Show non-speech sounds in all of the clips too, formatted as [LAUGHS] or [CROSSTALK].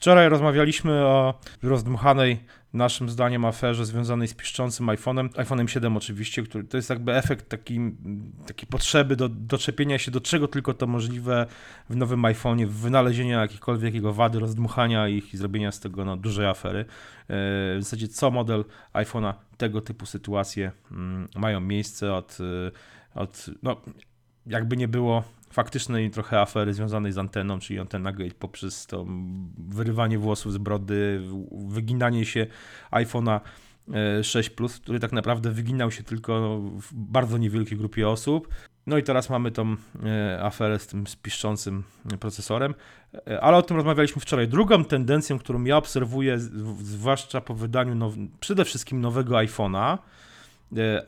Wczoraj rozmawialiśmy o rozdmuchanej naszym zdaniem aferze związanej z piszczącym iPhone'em, iPhone'em 7 oczywiście, który to jest jakby efekt takiej taki potrzeby do doczepienia się do czego tylko to możliwe w nowym iPhone'ie, wynalezienia jakichkolwiek jego wady, rozdmuchania ich i zrobienia z tego no, dużej afery. E, w zasadzie co model iPhone'a tego typu sytuacje mm, mają miejsce od, e, od no, jakby nie było faktycznej trochę afery związanej z anteną, czyli antena gate poprzez to wyrywanie włosów z brody, wyginanie się iPhone'a 6 e, Plus, który tak naprawdę wyginał się tylko w bardzo niewielkiej grupie osób. No i teraz mamy tą e, aferę z tym spiszczącym procesorem, e, ale o tym rozmawialiśmy wczoraj. Drugą tendencją, którą ja obserwuję, zwłaszcza po wydaniu now, przede wszystkim nowego iPhone'a,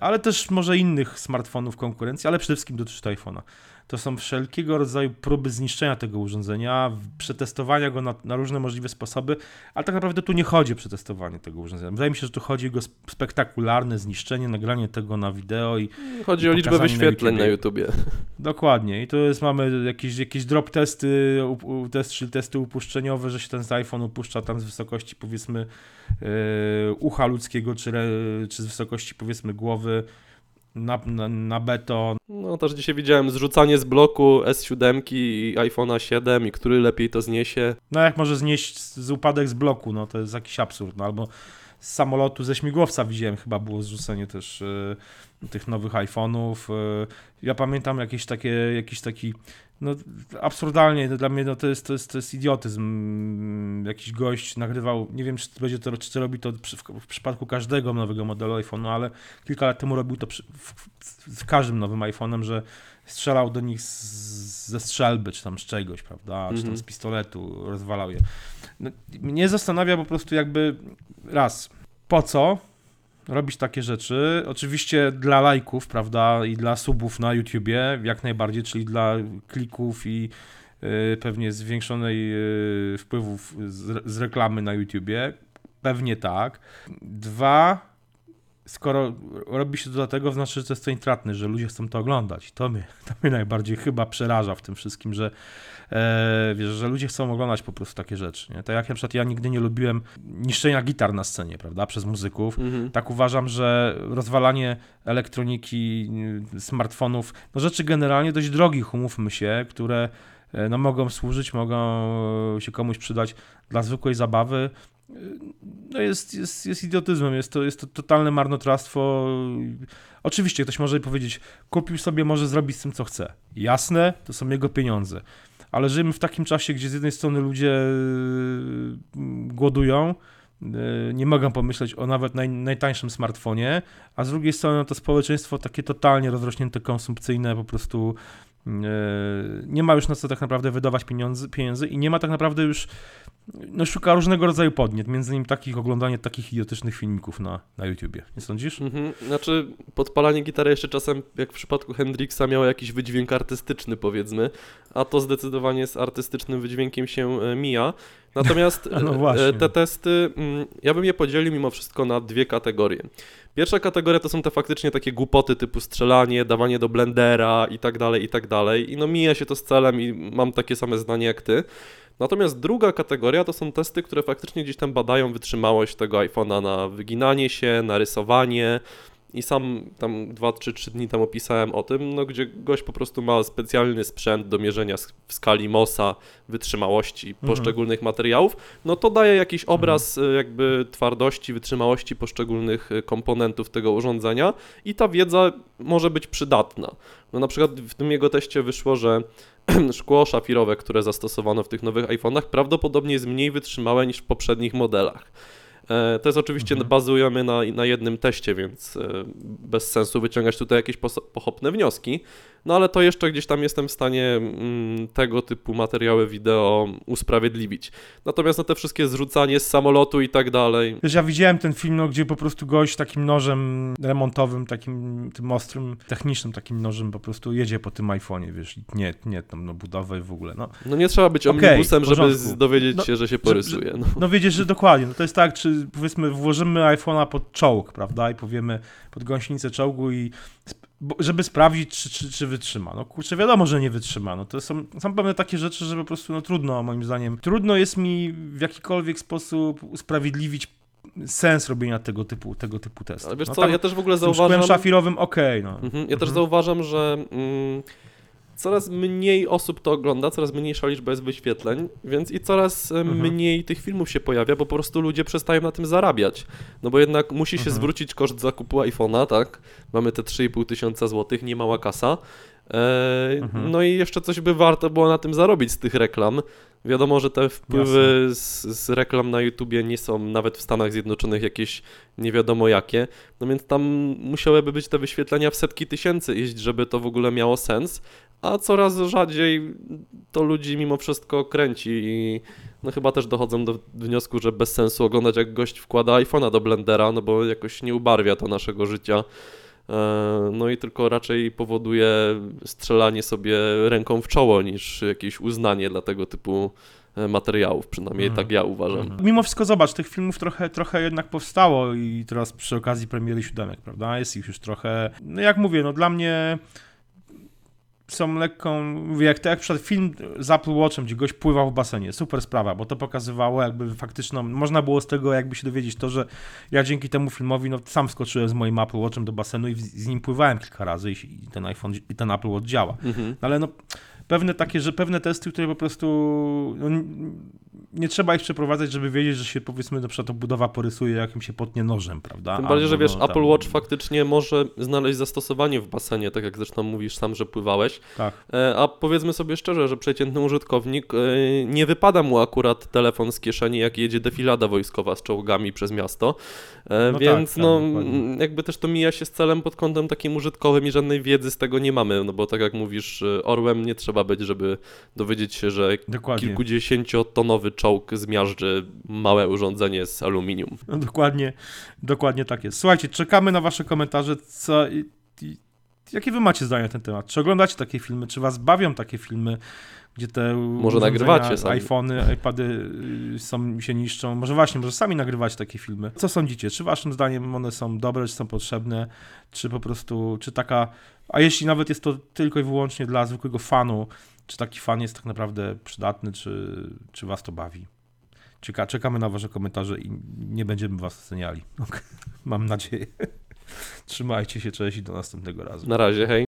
ale też może innych smartfonów konkurencji, ale przede wszystkim dotyczy to iPhone'a to są wszelkiego rodzaju próby zniszczenia tego urządzenia, przetestowania go na, na, różne możliwe sposoby, ale tak naprawdę tu nie chodzi o przetestowanie tego urządzenia. Wydaje mi się, że tu chodzi o jego spektakularne zniszczenie, nagranie tego na wideo i Chodzi i o liczbę wyświetleń na YouTubie. [LAUGHS] Dokładnie i to jest, mamy jakieś, jakieś drop testy, test, czyli testy upuszczeniowe, że się ten iPhone upuszcza tam z wysokości powiedzmy yy, ucha ludzkiego, czy, czy z wysokości powiedzmy głowy, na, na, na beton. No też dzisiaj widziałem zrzucanie z bloku S7 i iPhone'a 7 i który lepiej to zniesie. No jak może znieść z upadek z bloku, no to jest jakiś absurd, no albo z samolotu ze śmigłowca widziałem chyba było zrzucenie też y, tych nowych iPhone'ów. Y, ja pamiętam jakieś takie, jakiś taki no absurdalnie dla mnie no, to, jest, to, jest, to jest idiotyzm. Jakiś gość nagrywał, nie wiem czy będzie to, czy to robi to przy, w, w, przypadku każdego nowego modelu iPhone'u, ale kilka lat temu robił to przy, w, z każdym nowym iPhone'em, że strzelał do nich z, ze strzelby, czy tam z czegoś, prawda, mm -hmm. czy tam z mhm. pistoletu, rozwalał je. No, mnie zastanawia po prostu jakby raz, po co robić takie rzeczy. Oczywiście dla lajków, prawda, i dla subów na YouTubie, jak najbardziej, czyli dla klików i y, pewnie zwiększonej y, wpływów z, z reklamy na YouTubie. Pewnie tak. Dwa, skoro robi się to dlatego, znaczy, że to jest to intratne, że ludzie chcą to oglądać. To mnie, [LAUGHS] to mnie najbardziej chyba przeraża w tym wszystkim, że e, wiesz, że ludzie chcą oglądać po prostu takie rzeczy. Nie? Tak jak na przykład ja nigdy nie lubiłem niszczenia gitar na scenie, prawda, przez muzyków. Mhm. Tak uważam, że rozwalanie elektroniki, smartfonów, no rzeczy generalnie dość drogich, umówmy się, które no, mogą służyć, mogą się komuś przydać dla zwykłej zabawy, no jest, jest, jest idiotyzmem, jest to, jest to totalne marnotrawstwo. Oczywiście ktoś może powiedzieć, kupił sobie, może zrobić z tym, co chce. Jasne, to są jego pieniądze. Ale żyjemy w takim czasie, gdzie z jednej strony ludzie mm, głodują, nie mogą pomyśleć o nawet naj, najtańszym smartfonie, a z drugiej strony to społeczeństwo takie totalnie rozrośnięte, konsumpcyjne, po prostu nie ma już na co tak naprawdę wydawać pieniądze, pieniędzy i nie ma tak naprawdę już no, szuka różnego rodzaju podniet, między innymi takich oglądanie takich idiotycznych filmików na, na YouTubie. Nie sądzisz? Mhm. Znaczy, podpalanie gitary jeszcze czasem, jak w przypadku Hendrixa, miało jakiś wydźwięk artystyczny, powiedzmy, a to zdecydowanie z artystycznym wydźwiękiem się e, mija. Natomiast [LAUGHS] no e, te testy, mm, ja bym je podzielił mimo wszystko na dwie kategorie. Pierwsza kategoria to są te faktycznie takie głupoty typu strzelanie, dawanie do blendera i tak dalej, i tak dalej. I no mija się to z celem i mam takie same zdanie jak ty. Natomiast druga kategoria to są testy, które faktycznie gdzieś tam badają wytrzymałość tego iPhone'a na wyginanie się, na rysowanie, i sam tam 2 czy 3 dni temu pisałem o tym, no, gdzie gość po prostu ma specjalny sprzęt do mierzenia w skali MOSa wytrzymałości mhm. poszczególnych materiałów, no to daje jakiś obraz mhm. jakby twardości, wytrzymałości poszczególnych e, komponentów tego urządzenia i ta wiedza może być przydatna. No na przykład w tym jego teście wyszło, że [CLEARS THROAT] szkło szafirowe, które zastosowano w tych nowych iPhone'ach prawdopodobnie jest mniej wytrzymałe niż w poprzednich modelach. E, to jest oczywiście, mhm. bazujemy na, na jednym teście, więc e, bez sensu wyciągać tutaj jakieś pochopne wnioski. No ale to jeszcze gdzieś tam jestem w stanie mm, tego typu materiały wideo usprawiedliwić. Natomiast na te wszystkie zrzucanie z samolotu i tak dalej. Wiesz, ja widziałem ten film, no, gdzie po prostu gość takim nożem remontowym, takim tym ostrym, technicznym takim nożem po prostu jedzie po tym iPhone'ie, wiesz, i nie, nie tam no budowę w ogóle, no. No nie trzeba być okay, omnibusem, żeby dowiedzieć no, się, że się porysuje. No. no wiedzieć, że dokładnie, no to jest tak, czy powiedzmy włożymy iPhone'a pod czołg, prawda, i powiemy pod gąsienicę czołgu i żeby sprawdzić, czy, czy, czy wytrzyma. No kurczę, wiadomo, że nie wytrzyma. No to są, są pewne takie rzeczy, że po prostu no trudno, moim zdaniem. Trudno jest mi w jakikolwiek sposób usprawiedliwić sens robienia tego typu, tego typu testów. Ale wiesz no, co, ja też w ogóle zauważam... Z szafirowym okej, okay, no. Mhm, ja mhm. też zauważam, że... Mm, coraz mniej osób to ogląda, coraz mniejsza liczba jest wyświetleń, więc i coraz mhm. mniej tych filmów się pojawia, bo po prostu ludzie przestają na tym zarabiać. No bo jednak musi się mhm. zwrócić koszt zakupu iPhone'a, tak? Mamy te 3,5 tysiąca złotych, nie mała kasa. E, mhm. No i jeszcze coś by warto było na tym zarobić z tych reklam. Wiadomo, że te wpływy z, z, reklam na YouTubie nie są nawet w Stanach Zjednoczonych jakieś nie wiadomo jakie, no więc tam musiałyby być te wyświetlenia w setki tysięcy iść, żeby to w ogóle miało sens, a coraz rzadziej to ludzi mimo wszystko kręci i no chyba też dochodzą do wniosku, że bez sensu oglądać jak gość wkłada iPhone'a do blendera, no bo jakoś nie ubarwia to naszego życia. E, no i tylko raczej powoduje strzelanie sobie ręką w czoło niż jakieś uznanie dla tego typu e, materiałów, przynajmniej mm. tak ja uważam. Mm. Mimo wszystko zobacz, tych filmów trochę, trochę jednak powstało i teraz przy okazji premiery siódemek, prawda, jest ich już trochę, no jak mówię, no dla mnie są lekką, jak, to jak przed film z Apple Watchem, gdzie gość pływał w basenie, super sprawa, bo to pokazywało jakby faktyczną, można było z tego jakby się dowiedzieć to, że ja dzięki temu filmowi, no sam skoczyłem z moim Apple Watchem do basenu i z nim pływałem kilka razy i, ten iPhone, i ten Apple Watch działa. Mhm. No, ale no pewne takie, że pewne testy, które po prostu no, nie trzeba ich przeprowadzać, żeby wiedzieć, że się powiedzmy na przykład budowa porysuje, jak im się potnie nożem, prawda? Tym bardziej, że wiesz, no, Apple Watch faktycznie może znaleźć zastosowanie w basenie, tak jak zresztą mówisz sam, że pływałeś. Tak. E, a powiedzmy sobie szczerze, że przeciętny użytkownik e, nie wypada mu akurat telefon z kieszeni, jak jedzie defilada wojskowa z czołgami przez miasto. E, no więc tak, no, tak, jakby też to mija się z celem pod kątem takim użytkowym i żadnej wiedzy z tego nie mamy, no bo tak jak mówisz, orłem nie trzeba być, żeby dowiedzieć się, że Dokładnie. kilkudziesięciotonowy czołg zmiażdży małe urządzenie z aluminium. No, dokładnie, dokładnie tak jest. Słuchajcie, czekamy na wasze komentarze, co... Jakie wy macie zdanie na ten temat? Czy oglądacie takie filmy? Czy was bawią takie filmy, gdzie te może nagrywacie sami. iPhony, iPady y, są, się niszczą? Może właśnie, może sami nagrywacie takie filmy. Co sądzicie? Czy waszym zdaniem one są dobre, czy są potrzebne? Czy po prostu, czy taka... A jeśli nawet jest to tylko i wyłącznie dla zwykłego fanu, czy taki fan jest tak naprawdę przydatny, czy, czy was to bawi. Czeka, czekamy na wasze komentarze i nie będziemy was oceniali. [LAUGHS] Mam nadzieję. Trzymajcie się, cześć i do następnego razu. Na razie, hej.